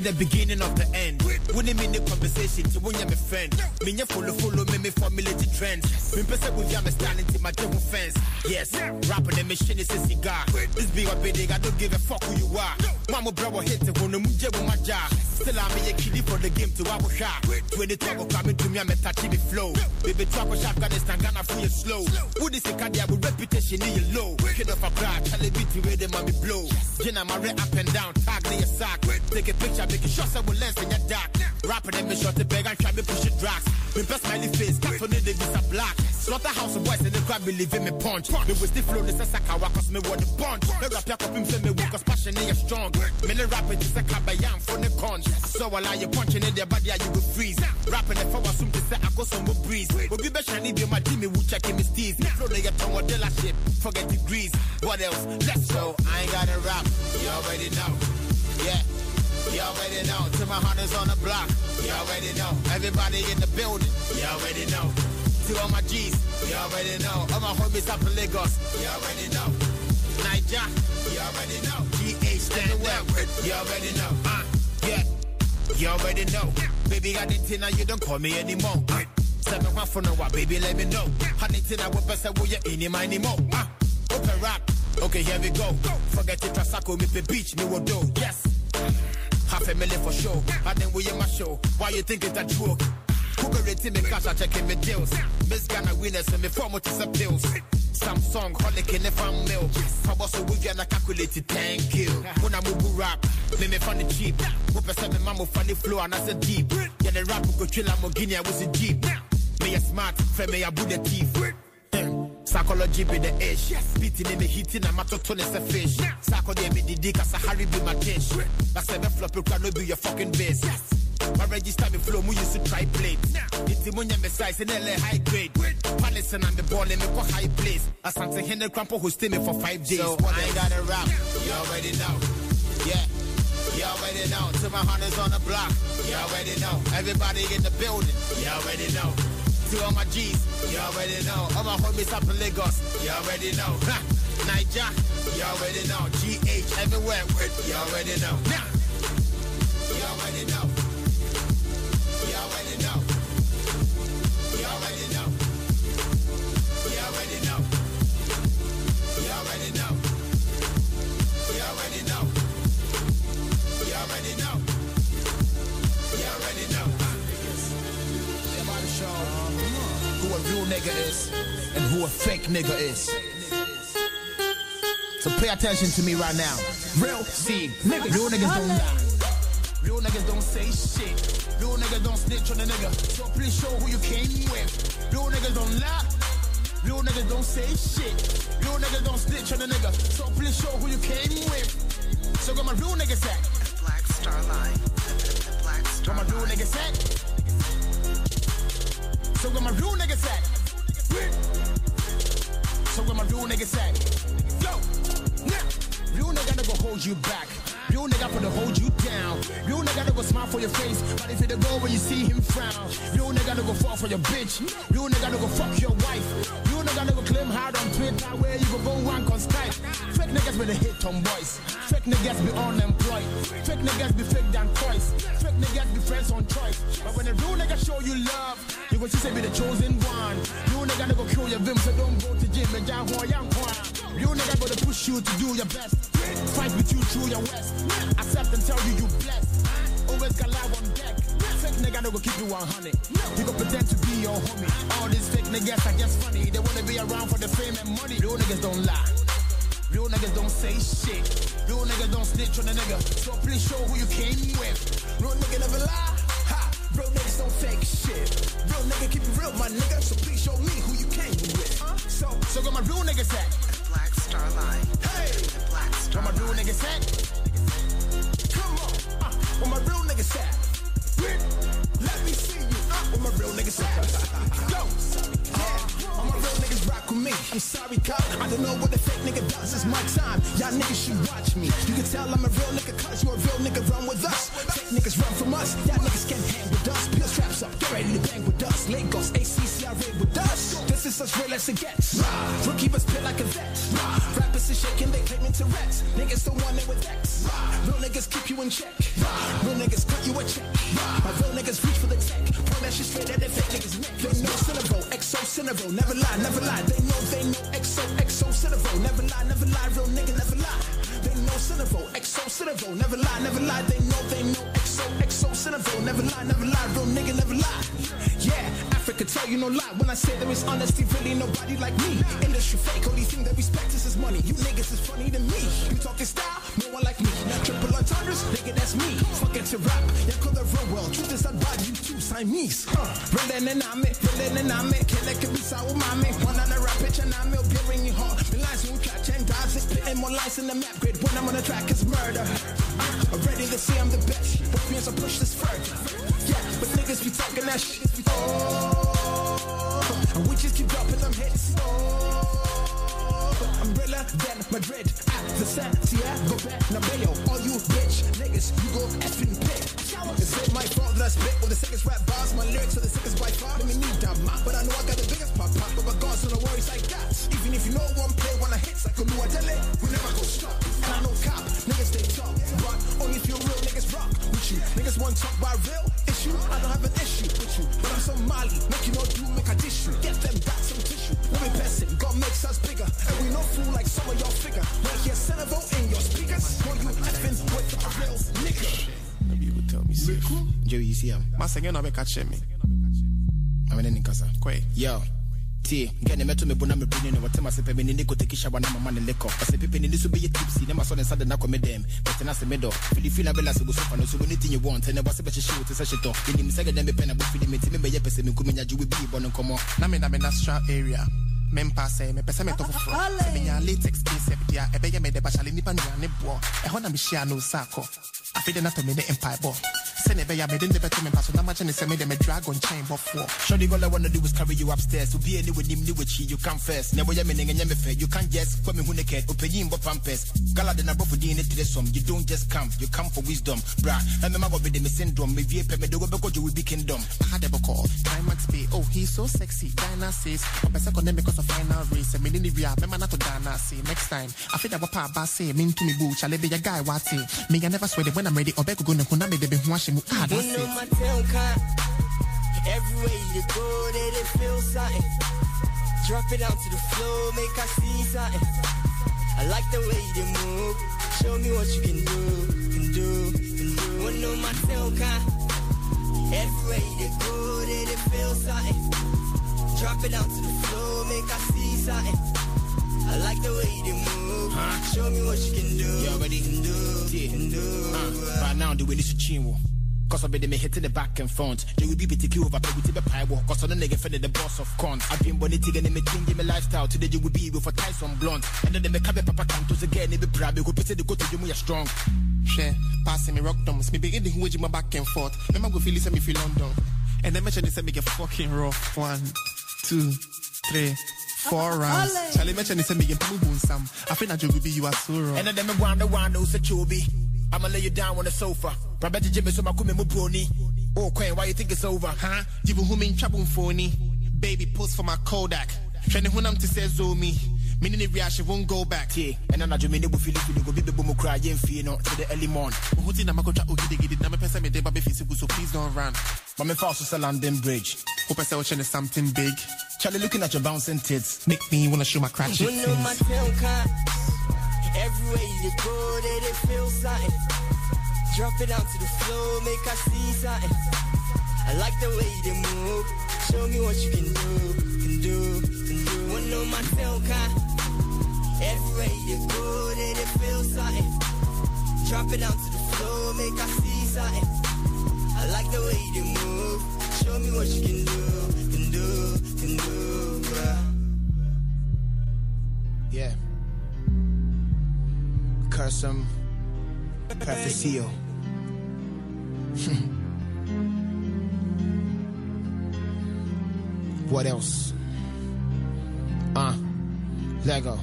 The beginning of the end. When I'm in the conversation, to when you're my friend. Me you follow, follow me, me formulate the trends. Me person with you, I'm standing to my devil fence. Yes, rapping the machine is a cigar. This be a big, I don't give a fuck who you are. Mama brother hit it when I'm with my job. Still I'm a kiddie for the game to our shot. When the trouble coming to me, I'm a touchy the flow. Baby, trouble shot, Afghanistan, Ghana free and slow. This a cardia with reputation in your low. Kid off a bra, tell it beat where the mommy blow. Jenna, my red up and down, tag me a sock. Take a picture, make it shots, I lens in your dark. Rapping them, me shot the bag and try me push it drugs. Me best smiley face, cat on the visa black. Slaughterhouse boys and the crowd believe in me punch. Me was the flow, this is a kawa, cause me want the bunch. Me rap cup, him say me weak, cause passion is strong. Me the rapping, just a kabayam for the conch. So while I you punching in their body, you will freeze. Rapping the forward, soon to say I go some breeze. But we be best shiny, be my team, we check him his teeth. Flow the your tongue, dealership, forget degrees. What else? Let's go. I ain't gotta rap, you already know. Yeah. You already know. To my hunters on the block. You already know. Everybody in the building. You already know. To all my G's. You already know. All my homies up in Lagos. You already know. Niger. You already know. GH stand up. You already know. Uh, yeah. You already know. Baby got it now you don't call me anymore. Uh, Seven one for no what, baby, let me know. Honey, tina, what best I will you in him anymore? Uh, open rap. Okay, here we go. Forget it, Trasako, me beach, me will do. Yes. Half a million for sure. And then we in my show. Why you think it's a joke? Rating me cash, I checking me deals. Miss Ghana winners and me form what is a pills. Samsung, holic in the fan mail. I was a weekend, I calculated, thank you. When I move rap, me me funny cheap. Who percent me mama funny flow and I said deep. Yeah, the rap go chill, I'm Guinea, I was a jeep. Me a smart, friend me a Buddha teeth. Psychology be the ish. Beating in the heating, I'm a as a fish. Psycho de me the dick as a Harry be my dish. I said the flop, you can be your fucking base. My register me flow, we used to try plate. It's the money me size in LA high grade. Palace and I'm the ball and me go high place. I sang to Henry Crampo who stay me for five days. So I ain't got a rap, you already know. Yeah. You already know. To my hunters on the block. You already know. Everybody in the building. You already know. To all my G's. You already know. All my homies up in Lagos. You already know. Ha. Niger. You already know. GH everywhere. You already know. Nah. You already know. Nigga is and who a fake nigga is. So pay attention to me right now. Real, see, niggas, real niggas don't lie. Real niggas don't say shit. Real niggas don't snitch on a nigga. So please show who you came with. Real niggas don't lie. Real niggas don't say shit. Real niggas don't snitch on a nigga. So please show who you came with. So got my real niggas at. Black Star Line. The Black Star Got my real niggas at. So got my real niggas at. Niggas at. Yo, now, real nigga hold you back. Real nigga gonna hold you down. Real nigga gonna go smile for your face, but if it go when you see him frown. Real nigga gonna go fall for your bitch. Real nigga gonna go fuck your wife. Real nigga not gonna claim hard on Twitter where you go go rank on Skype. Fake niggas be the hit on boys. Fake niggas be unemployed. Fake niggas be fake than toys. Fake niggas be friends on choice. But when a real nigga show you love, you go see say be the chosen one. Real nigga gonna go kill your vim, so don't go to gym and jam ho yang Real nigga gonna push you to do your best. Fight with you through your west. Accept and tell you you blessed. Always got live on deck. Fake nigga no go keep you 100. You go pretend to be your homie. All these fake niggas are just funny. They wanna be around for the fame and money. Real niggas don't lie. Real niggas don't say shit. Real niggas don't snitch on a nigga. So please show who you came with. Real nigga never lie. Ha! Real niggas don't fake shit. Real nigga keep it real, my nigga. So please show me who you came with. So, so got my real niggas at. Star Line. Hey! The Black Star Where my real niggas at? Come on, uh, where my real niggas at? Let me see you, uh, where my real niggas at? Go, yeah, all my real niggas rock with me. I'm sorry, cop, I don't know what the fake nigga does. It's my time, y'all niggas should watch me. You can tell I'm a real nigga, cause you a real nigga, run with us. Fake niggas run from us, y'all niggas can't hang with us. Peel straps up, get ready to bang with us. Lagos, ACC, I raid with us. This is as real as it gets. Rookie was pit like a vet. Rappers is shaking, they claiming Tourette's. Niggas don't want it with X. Real niggas keep you in check. Real niggas cut you a check. My real niggas reach for the tech. Point that shit straight at the fake niggas neck. They know Cinnabon, XO Cinnabon. Never lie, never lie. They know, they know XO, XO Cinnabon. Never lie, never lie. Real nigga never lie. They know Cinnabon, XO Cinnabon. Never lie, never lie. They know, they know XO, XO Cinnabon. Never lie, never lie. Real nigga never lie. Yeah, Africa tell you no lie. When I say there is honesty, really nobody like me. Industry fake, only thing that respect is money. You niggas is funny to me. You talking style, no one like me. Triple entendres, nigga, that's me. Fuck it to rap, yeah, call the real world. Truth is, I buy you two Siamese. Uh, Real and I'm it, real and I'm it. Kill like a sour mommy. One on the rap pitch and I'm it, bearing you hard. The lines who catch and guys, it's spitting more lines in the map grid. When I'm on the track, it's murder. Uh, I'm ready to see I'm the best. But me as I push this further. Yeah, but niggas be talking that shit. Oh, and we just keep dropping them hits. Oh, umbrella, then Madrid, at the Santiago Bernabeu. All you bitch niggas, you go effing pay. Is it my fault that I spit with the sickest rap bars? My lyrics are the sickest by far. Let me need that map, but I know I got the biggest pop pop. But my God's no worries like that. Even if you know one play, one of hits like a Luadele, we never go stop. And I know cop, niggas they talk, but only if you real niggas rock with you. Niggas want talk about real issue. I don't have an issue with you, but I'm Somali. Make you not do, make a dish you. Get them back some tissue. Let me pass it, God makes us bigger. And we no fool like some of y'all figure. When I hear Senegal in your speakers, boy, you effing with a real nigga. Maybe you would tell me safe. Joey, you see him? You know me catch me. I'm in any casa. Kwe. Uh, yo. Tie nkɛne mɛto me bo na mebuni no wɔtema sɛ pɛ me nini kɔtɛki hyɛ na mama ne lekɔ ɔsɛ pepe nini so bɛyɛ tipsy ne masɔ ne nsa de na kɔ me dɛm bɛtena se medɔ filifili na bɛla sɛ bosofa no so bone tinye wɔ ntɛnɛ bɔ sɛ bɛhyehye wo te sɛ hyetɔ ɛnim sɛ gɛdɛ mepɛ na bofili me nti mebɛyɛ pɛ sɛ menkumenya gye wo bii bɔ no nkɔmmɔ na me na me natural area mempa sɛ mepɛ sɛ metɔ foforɔ sɛ menya latex asep deɛ a ɛbɛyɛ mede bahyale nnipa nuane boɔ ɛhɔ na mehyia no sa akɔ afei de natɔ me the empire mpaebɔ sɛne ɛbɛyɛ a mede ne bɛto me mpa so na magye ne sɛ mede medra agɔ nkyɛn bɔfoɔ Shorty, all I wanna do is carry you upstairs. To be anywhere, nim ni wachi, you come first. Never ya meaning and me fair. You can't just put me who naked, open but pampers. Gala de na bofu di ne tire som. You don't just come, you come for wisdom. Bra, and me mago be the syndrome. Me vie pe me dogo beko you will be kingdom. I had a call, climax be. Oh, he's so sexy. Diana says, I'm better condemn because of final race. And me ni via, me man to Dana say next time. I feel that what pa say, mean to me boo, chale be a guy what say. Me I never swear that when I'm ready, go no kuna me baby wash mu. Ah, that's it. my tail kind. Everywhere you go, they, they feel something. Drop it down to the floor, make I see something. I like the way you move. Show me what you can do, can do, can do. You know my tail kind. Everywhere you go, they, they feel something. Drop it down to the floor, make I see something. I I like the way you move. Show me what you can do. You already can do. Yeah. Can do. Uh, right now, the way this is chinwo. Cause I've been me hitting the back and front. They will be BTQ over pay with the pie walk. Cause on the nigga finna the boss of cons. I've been bonny tigging in me thing, give me lifestyle. Today you will be with a Tyson blunt. And then they make a papa cantos again, they be proud. They go put the go to you, we are strong. Share, passing me rock thumbs. Me begin the who my back and forth. Remember go feel this and me feel London. And then mention this and make a fucking rough. One, two, three. Four rounds. Charlie mentioned this and make a boom Sam. I think that you will be you are so wrong. And then them wonder why no such be. I'ma lay you down on the sofa. Rabbi Jimmy so my kume mu brony. Oh Queen, why you think it's over? Huh? You who mean trouble phony. Baby post for my Kodak. Trying to to say Zomi. Meaning the reaction won't go back. Yeah, and then I just mean they will feel it to go be the boom cry and feel no to the early morn. Who think I'm going to get it? I'm a person me baby physical, so please don't run. But me fast to London Bridge. Hope I say something big. Charlie looking at your bouncing tits. Make me wanna show my crotch. You know my tail Everywhere you go, they, they feel something. Drop it down to the floor, make I see something. I like the way you move. Show me what you can do, can do, can do. One on my tail car. Everywhere you go, they, they feel something. Drop it down to the floor, make I see something. I like the way you move. Show me what you can do, can do, can do. Bruh. Yeah. Curse him. Perfecio. what else? Uh, Lego.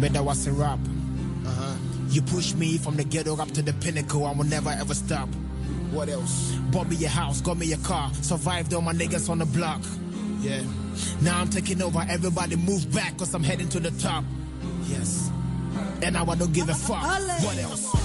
Better was a rap. Uh-huh. You push me from the ghetto up to the pinnacle, I will never ever stop. What else? Bought me a house, got me a car, survived all my niggas on the block. Yeah. Now I'm taking over, everybody move back, cause I'm heading to the top. Yes. And now I don't give a fuck. What else?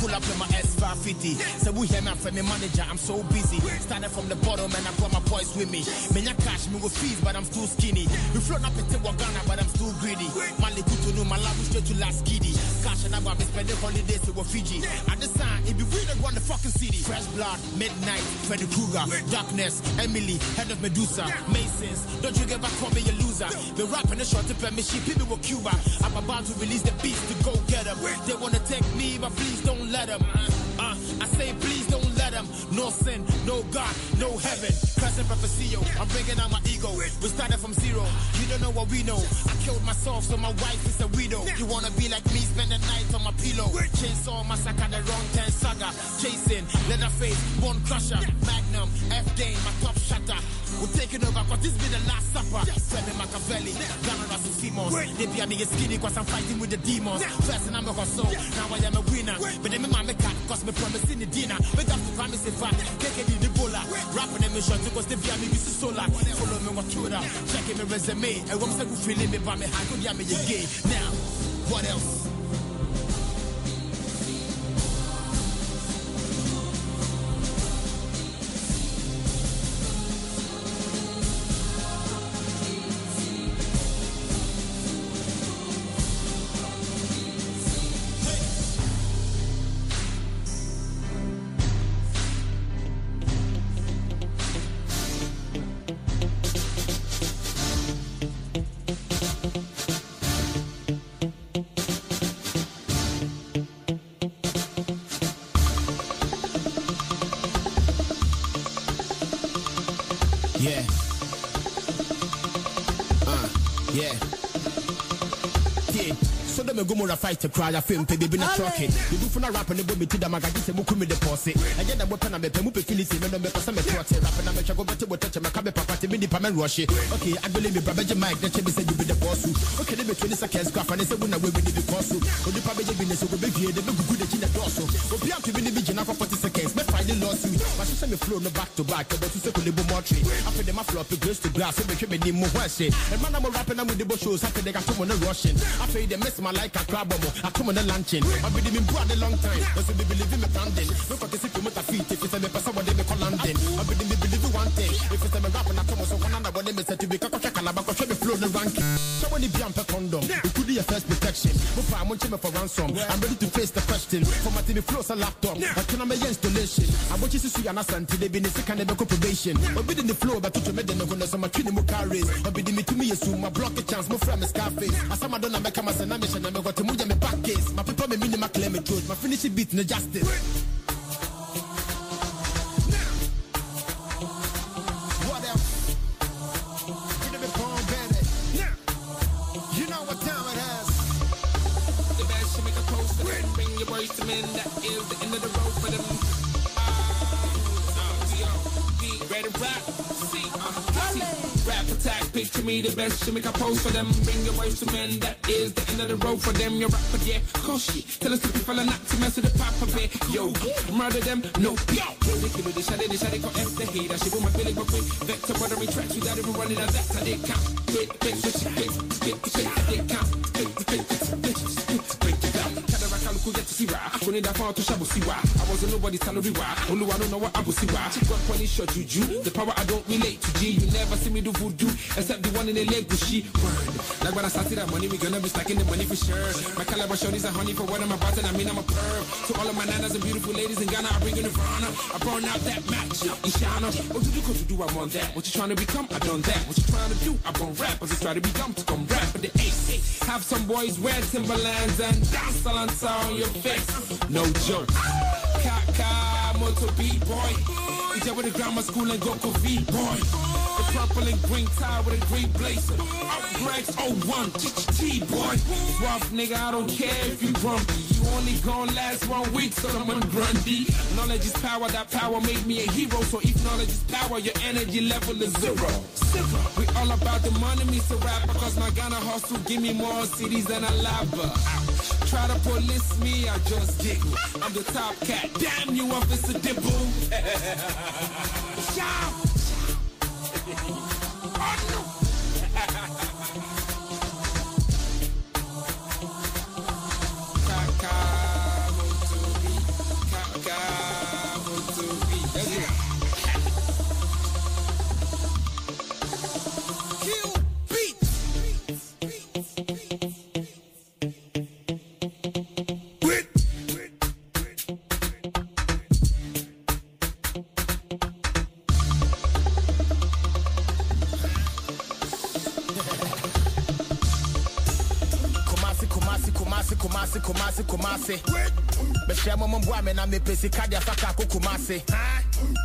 Pull up in my S550. So we hear me from my manager, I'm so busy. Started from the bottom and I brought my boys with me. Menya cash me with fees, but I'm still skinny. We float up in Ghana, but I'm still greedy. Mali good to know my love straight to last kiddy. Cash and I'm about to be spending holidays with Fiji. At the sign, it be we that run the fucking city. Fresh blood, midnight, Freddy Krueger, darkness, Emily, head of Medusa, Masons. Don't you get back on me, you loser. The rapping the short to me, she people with Cuba. I'm about to release the beast to go get them. They wanna take me, but please don't let them. Uh, I say please don't let them. No sin, no God, no heaven. Cursing prophecio, I'm bringing out my ego. We started from zero. You don't know what we know. I killed myself, so my wife is a widow. You wanna be like me, spend the night on my pillow. Chainsaw massacre, the wrong ten saga. Jason, Leatherface, Bone Crusher, Magnum, F game, my top this be the last supper. Femi Machiavelli, Ghana Russell Simmons. They be a me skinny, cause I'm fighting with the demons. First and I'm a hustle, now I am a winner. But then me mama cat, cause me promising the dinner. We got to promise if I can't the bola. Rapping them shot, cause they be a me use solar. Follow me on Twitter, checking my resume. And I'm saying, feeling me by me, how could you me again? Now, what else? Go more fight to cry a film baby na trucking. You do for na rap and the me to the magazine say muku me deposit. I get them weapon and me pe mu pe feel it me no me pesa me trot rap and me chago bete bote me ka be papa te me di pa me rush it. Okay, I believe me brother Mike that me say you be the boss. Okay, they be 20 seconds graph and say we na we be the boss. O di pa be be so go be vie de be gugu de chine doso. Obi am to be be jina for 40 seconds. Me find the lawsuit. But she say me flow no back to back. But you say ko lebo more tree. After them I flop grace to grass. So me me ni mo hwese. And man I'm rapping I'm with the shows. After they got to no rushing. After they miss my like a crab. I come on the luncheon. I've been in a long time. Cause we believe in me branding. Look at the city with the feet. If it's a me person, what they call London. I've been in me believe in one thing. If it's a me rap and I come on so one another, what they say to be kaka kalaba, cause me flow the ranking. So when you be on per condom, it could your first protection. But I'm watching me for ransom. I'm ready to face the question. For my TV flows a laptop. I can make installation. I'm what you see, and I sent to the business, kind of probation. Or be in the floor, but to me, then I'm going to some training more carries. Or be the me to me, assume my block a chance, my friend is Scarface. As I'm a done, I'm a come as an ambition, I'm going to move my back case. My people, me minimum claim it truth, my finish it beat, no justice. Me the best. Make a post for them. Bring your boys to men. That is the end of the road for them. You're rapper, yeah. Shit. Tell us if you fella not to mess with the papa bit. Yo, murder them. No, yo. Kill the they shot it, they shot it, got F the hate. I should put my feeling, but quick. Vector, buttering tracks without even running out. That's how they count. Wait, wait, wait, wait, wait, wait, they count. Wait, wait, wait, wait, look who get to see why. When it found to shabu see why. I wasn't nobody's salary why. Only I don't know what I will see why. She got funny shot juju. The power I don't relate to G. You never see me do voodoo. Except the one in the leg with she. Word. Like when I started that money, we gonna be stacking the money for sure. My caliber shorties are honey for what I'm about, and I mean I'm a perv. To all of my nanas and beautiful ladies in Ghana, I bring in Nirvana. I burn out that match. Ishana. What you do, cause you do, I'm on that. What you trying to become, I done that. What you trying to do, I bone rap. I just try to be dumb to come rap. But the ace, have some boys wear Timberlands and dance on your face. No joke. Kaka, motor beat boy. Each with a grammar school and Goko V boy. The purple and green tie with a green blazer. Upgrades 01, T boy. Rough nigga, I don't care if you grumpy. You only gonna last one week, so I'm on Grundy. Knowledge is power, that power made me a hero. So if knowledge is power, your energy level is zero. We all about the money, so rapper. Cause my Ghana hustle give me more cities than a lava. Try to police me, I just giggle. I'm the top cat. Damn you, Officer Dibble. Shout. Na mepɛ sika de afa kako Kumasi.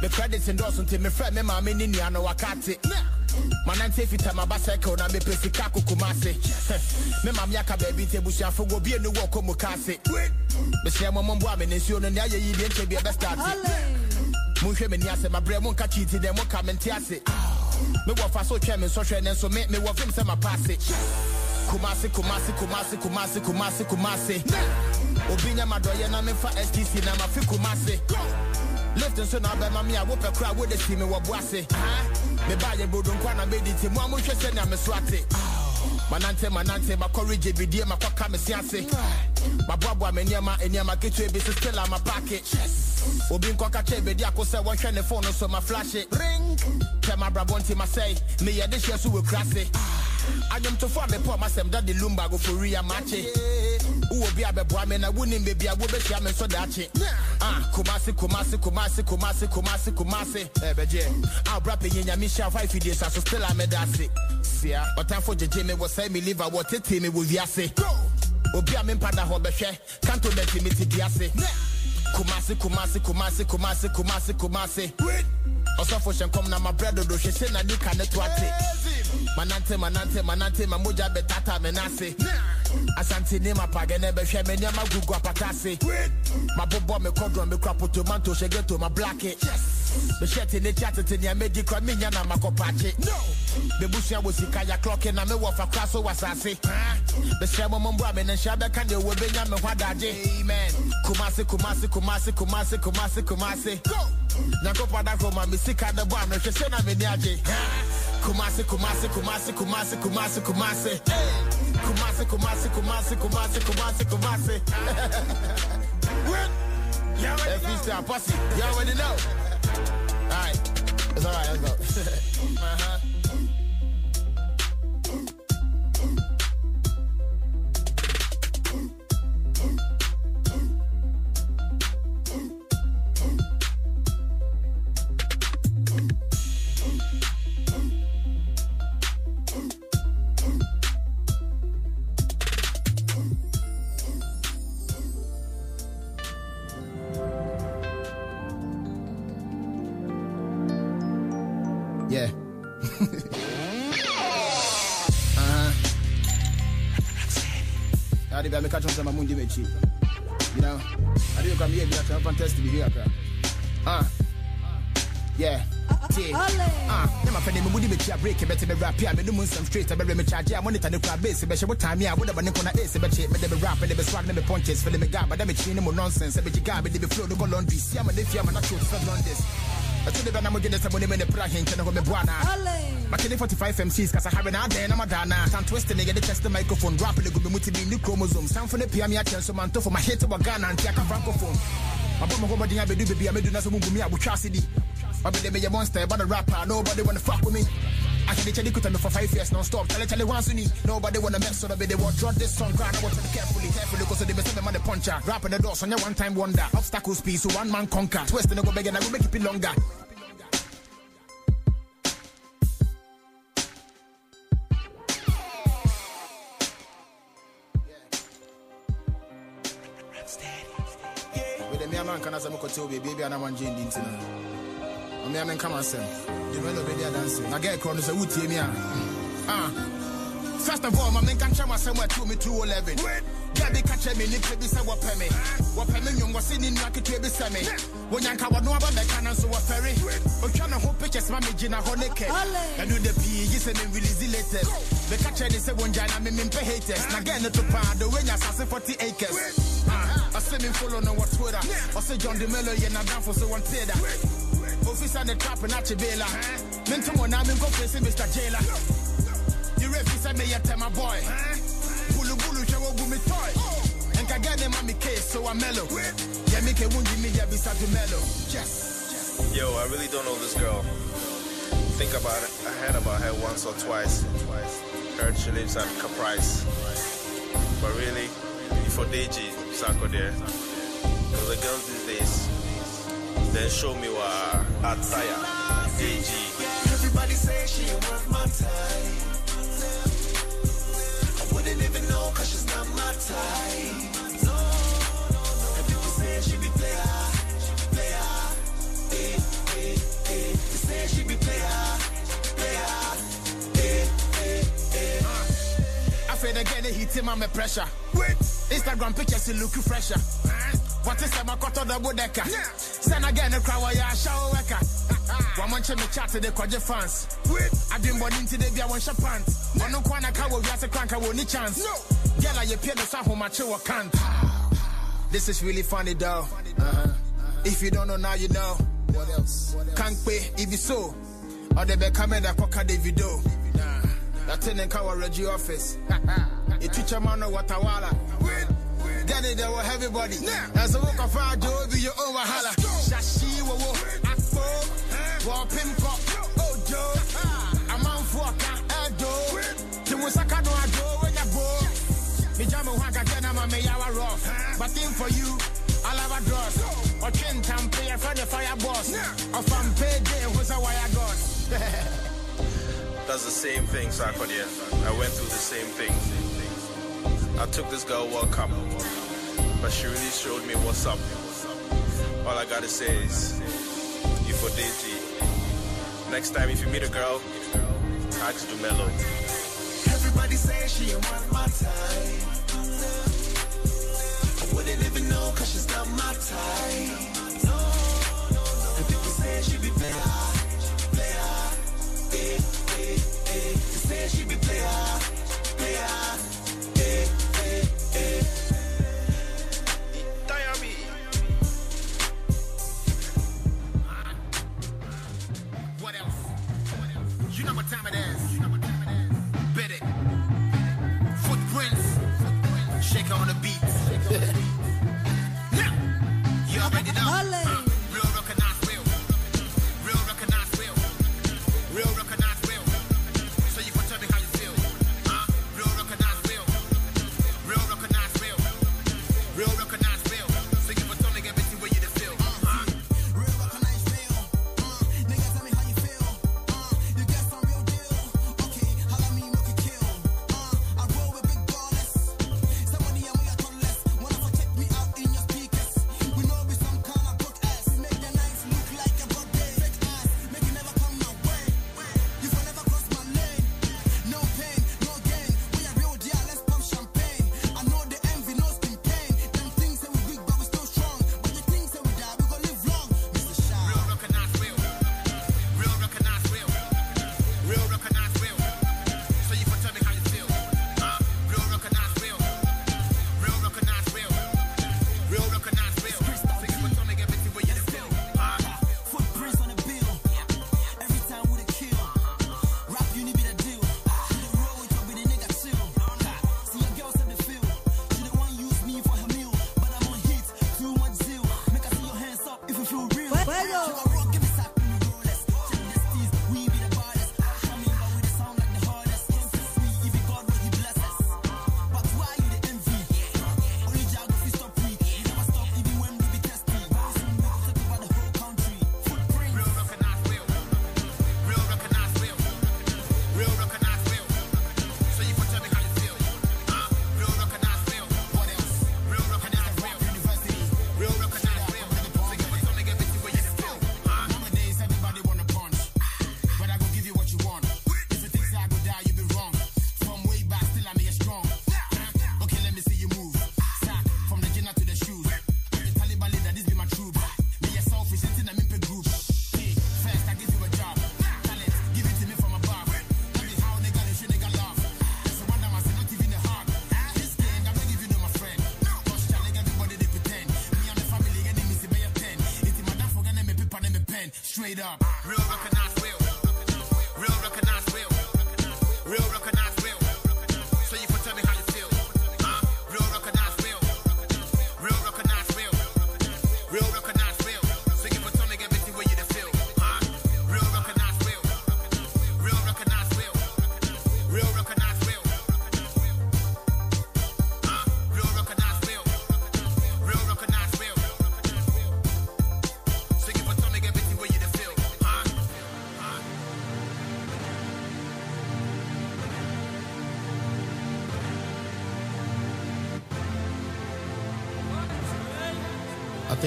Me credits ndɔɔso nti mefrɛ me maame ne nua no wakate. manante fita maba cycle na mepɛ sika ko Kumasi. Me maame aka baabi nti abusuafo wɔ bie ne wɔ kɔ mu kaase. Bɛhyɛ mo mboa me ne nsuo no nea yɛyi deɛ nkyɛ bi ɛbɛstarte. monhwɛ m'ani ase mabrɛ mo nka kyiti dɛ moka mente ase mewɔ fa so twɛ me nsɔhwɛ ne nso me mewɔ fem sɛ mapaase kumase kumase kumase kumase kumase kumase obi nyɛ madɔyɛ na memfa stc na mafe kumase lift nso na wobɛma me a wopɛ kora wode si me wɔ boase mebaayɛ bodonkwa na mɛdi nti mo a monhwɛ sɛnea me so ate manante manante makɔregye bidie makɔka me se ase maboaboa me nneɛma nneɛma ketewa bi so still ama paake obi nkɔka kyɛ bɛdi ako sɛ wɔhwɛ ne phone so ma flashe. Ring. Twɛ mabrabɔ nti masɛe meyɛ de hyɛ so wɔ kura se adwomtofo a mepɔ masɛm da de lumba gofori who will be a boy, I wouldn't a woman, I'm so dachi. Ah, Kumasi, Kumasi, Kumasi, Kumasi, Kumasi, Kumasi, eh, Ebeje. I'll wrap in Yamisha five days, I still am a dassy. See, but time for Jimmy was saying me live, I was taking me with Yassi. Obia me pada can't kanto na timi titi ase kumasi kumasi kumasi kumasi kumasi kumasi. Ɔsɔfo hyɛ nkɔm na mabrɛ dodo hwɛ sɛ na nika ne to ate manante manante manante mamoja bɛtata me nase nah asante ne mapagɛ ne bɛhwɛ me nneɛma gugu apata ase mabobɔ me kɔdrɔ me kura potomanto hyɛ geto ma blake mehyɛ te ne kyi atete nea medi kora menya na makɔpakye bɛbusua wɔ sika ya klɔke na mewɔ fa kora so wɔ asase bɛhyɛ mɔmɔ mbɔ a me ne nhyia bɛka deɛ wɔ bɛnya me ho adagye amen kumase kumase kumase kumase kumase kumase nyankopɔn adahoro ma me sika ne bɔ ano hwɛ sɛ na m'ani agye kumase kumase kumase kumase kumase kumase kumase kumase kumase kumase kumase kumase Yeah, freestyle posse. You already know. All right, it's all right. Let's go. uh-huh. Friend me mudi me chia break better me rap here me do mun some straight I better me charge ya monitor the crowd base. Be she what time ya what about nikona ace be che eh, me be rap me de be swag me be punches. Feel me gaba da me chin mo nonsense. Be jiga me de be flow no go laundry. See am de fia man na show for this That's what I'm getting some money in the prahin to me buana. Makini 45 MCs kasa hari na den na madana. Tan twist nigga the test the microphone. Rap le gube muti bi ni chromosome. Sound for the PM ya chen so man to for my hit to Ghana and aka francophone. Mabo mo go dia be do baby I me do na so mungu mi abu trasidi. Baby they me a monster but a rapper nobody wanna fuck with me. I can tell you me for five years non-stop. Tell it, tell it once you need. Nobody wanna mess with me. They want draw this song. Grind, I want to be carefully, carefully. Cause they be saying man the puncher. Rapping the doors on your one time wonder. Obstacles piece, so one man conquer. Twist and I go big and I go make it longer. With the man can I'm going baby, and I'm on Jane Dintina. I'm here, man, come on, Sam. The melody they are dancing. I get a crown, so would you me? Ah. First of all, can try my somewhere to me 211. Gabi catch me, nip be say what pay me. What pay me, was in in like it be say me. When yanka wa no aba me can so what ferry. O try na hope pictures ma me gina honeke. And do the P, you say me release the latest. The catch they say one jana me me pay haters. Na get no to pound the when ya 40 acres. Ah, I say me follow no what Twitter. I say John Dumelo, yeah, na down for so one trader. Officer the trap and at Chibela. Mentor one, I'm in go face Mr. Jailer. You refi say me yet my boy. Bulu bulu show go me toy. And ka get them on me case so I'm mellow. Yeah, make a wound me yeah beside the mellow. Yes. Yo, I really don't know this girl. Think about it. I heard about her once or twice. Heard she lives at Caprice. But really, for Deji, Sako there. Because the girls these days, then show me what Ataya, Deji. Everybody say she ain't worth my time. I wouldn't even know cause she's not my type. No, no, no. And people say she be player, she be player. Eh, eh, eh. They say she be player, player. Eh, eh, eh. I feel again, hit him on my pressure. Wait. Instagram pictures, you look fresher. What is my cut of the bodeka? Send again a crowd, weka. One month me chat to the fans. I into the Bia one shop pants. On no corner car will a crank, I won't chance. Girl, I appear the Saho Macho can't. This is really funny though. Uh-huh. If you don't know now, you know. What else? Can't pay if you so. Or they be coming that coca the video. That thing in Kawa Reggie office. A teacher man Watawala. Get it there with everybody. As a walk of fire, do be your own wahala. Shashi, wo wo, akpo, wo pimpo, ojo. A man for a edo. Timusaka no ado when you go. Me jamu waka gena ma me yawa rough. But thing for you, I'll have a dross. Or chin tampe, a friend of fire boss. Or from payday, who's a wire god. That's the same thing, Sarkodia. I went through the same thing. I took this girl World Cup, but she really showed me what's up. All I gotta say is, you for Deji. Next time if you meet a girl, ask Dumelo. Everybody say she ain't worth my time. I wouldn't even know cause she's not my type.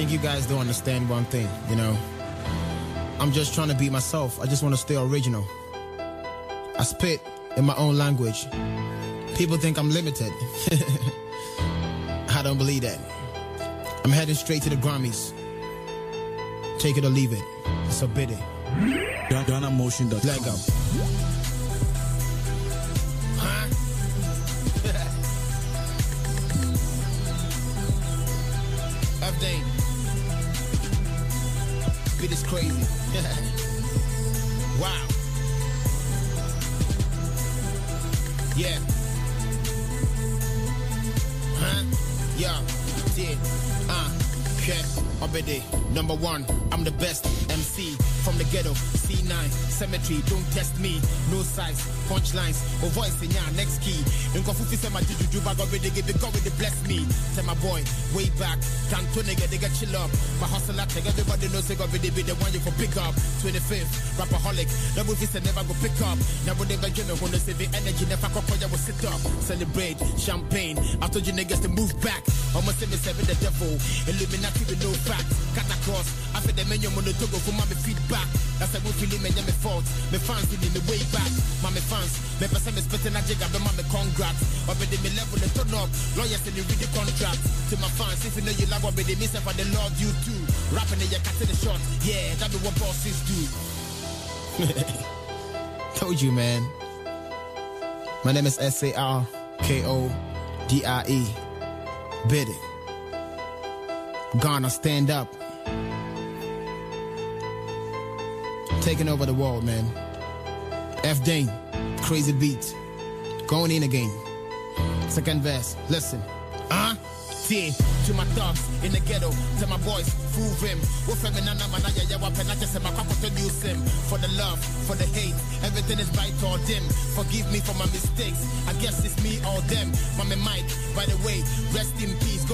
Think you guys don't understand one thing, you know. I'm just trying to be myself. I just want to stay original. I spit in my own language. People think I'm limited. I don't believe that. I'm heading straight to the Grammys. Take it or leave it. It's a biddy. GhanaMotion.com. Let go. Huh? Update. Beat is crazy. wow. Yeah. Huh? Yeah. Did. Uh. Okay. Number one. I'm the best MC from the ghetto. C9. Cemetery. Don't test me. No size. Punchlines. Or voice in ya. Next key. In Kofufi say my juju bag already give it God with bless me. Tell my boy. Way back. Can't nigga. They get chill up. My hustle at everybody knows they got really be the one you for pick up. 25th. Rapaholic. Double fist and never go pick up. Never never give me when they say the energy. Never for you will sit up. Celebrate. Champagne. I told you niggas to move back. Almost say me seven the devil. Illuminati with no facts. Cut across. After the menu on the togo for my feedback. That's a movie me me fault. Me fans in the way back. Mommy fans. Me person me spitting a jig. I be mommy congrats. Already me level the turn up. Lawyers in the read the contract. To my fans, if you know you love what they miss for the love you too. Rapping in your cat in the shot. Yeah, that be what bosses do. Told you, man. My name is S A R K O D I E. Biddy. Ghana, stand up. Taking over the world, man. F Dane, crazy beat. Going in again. Second verse, listen. Huh? See, to my thugs in the ghetto, to my boys, fool him. For the love, for the hate, everything is bright or dim. Forgive me for my mistakes. I guess it's me or them. Mama Mike, by the way, rest in peace. Go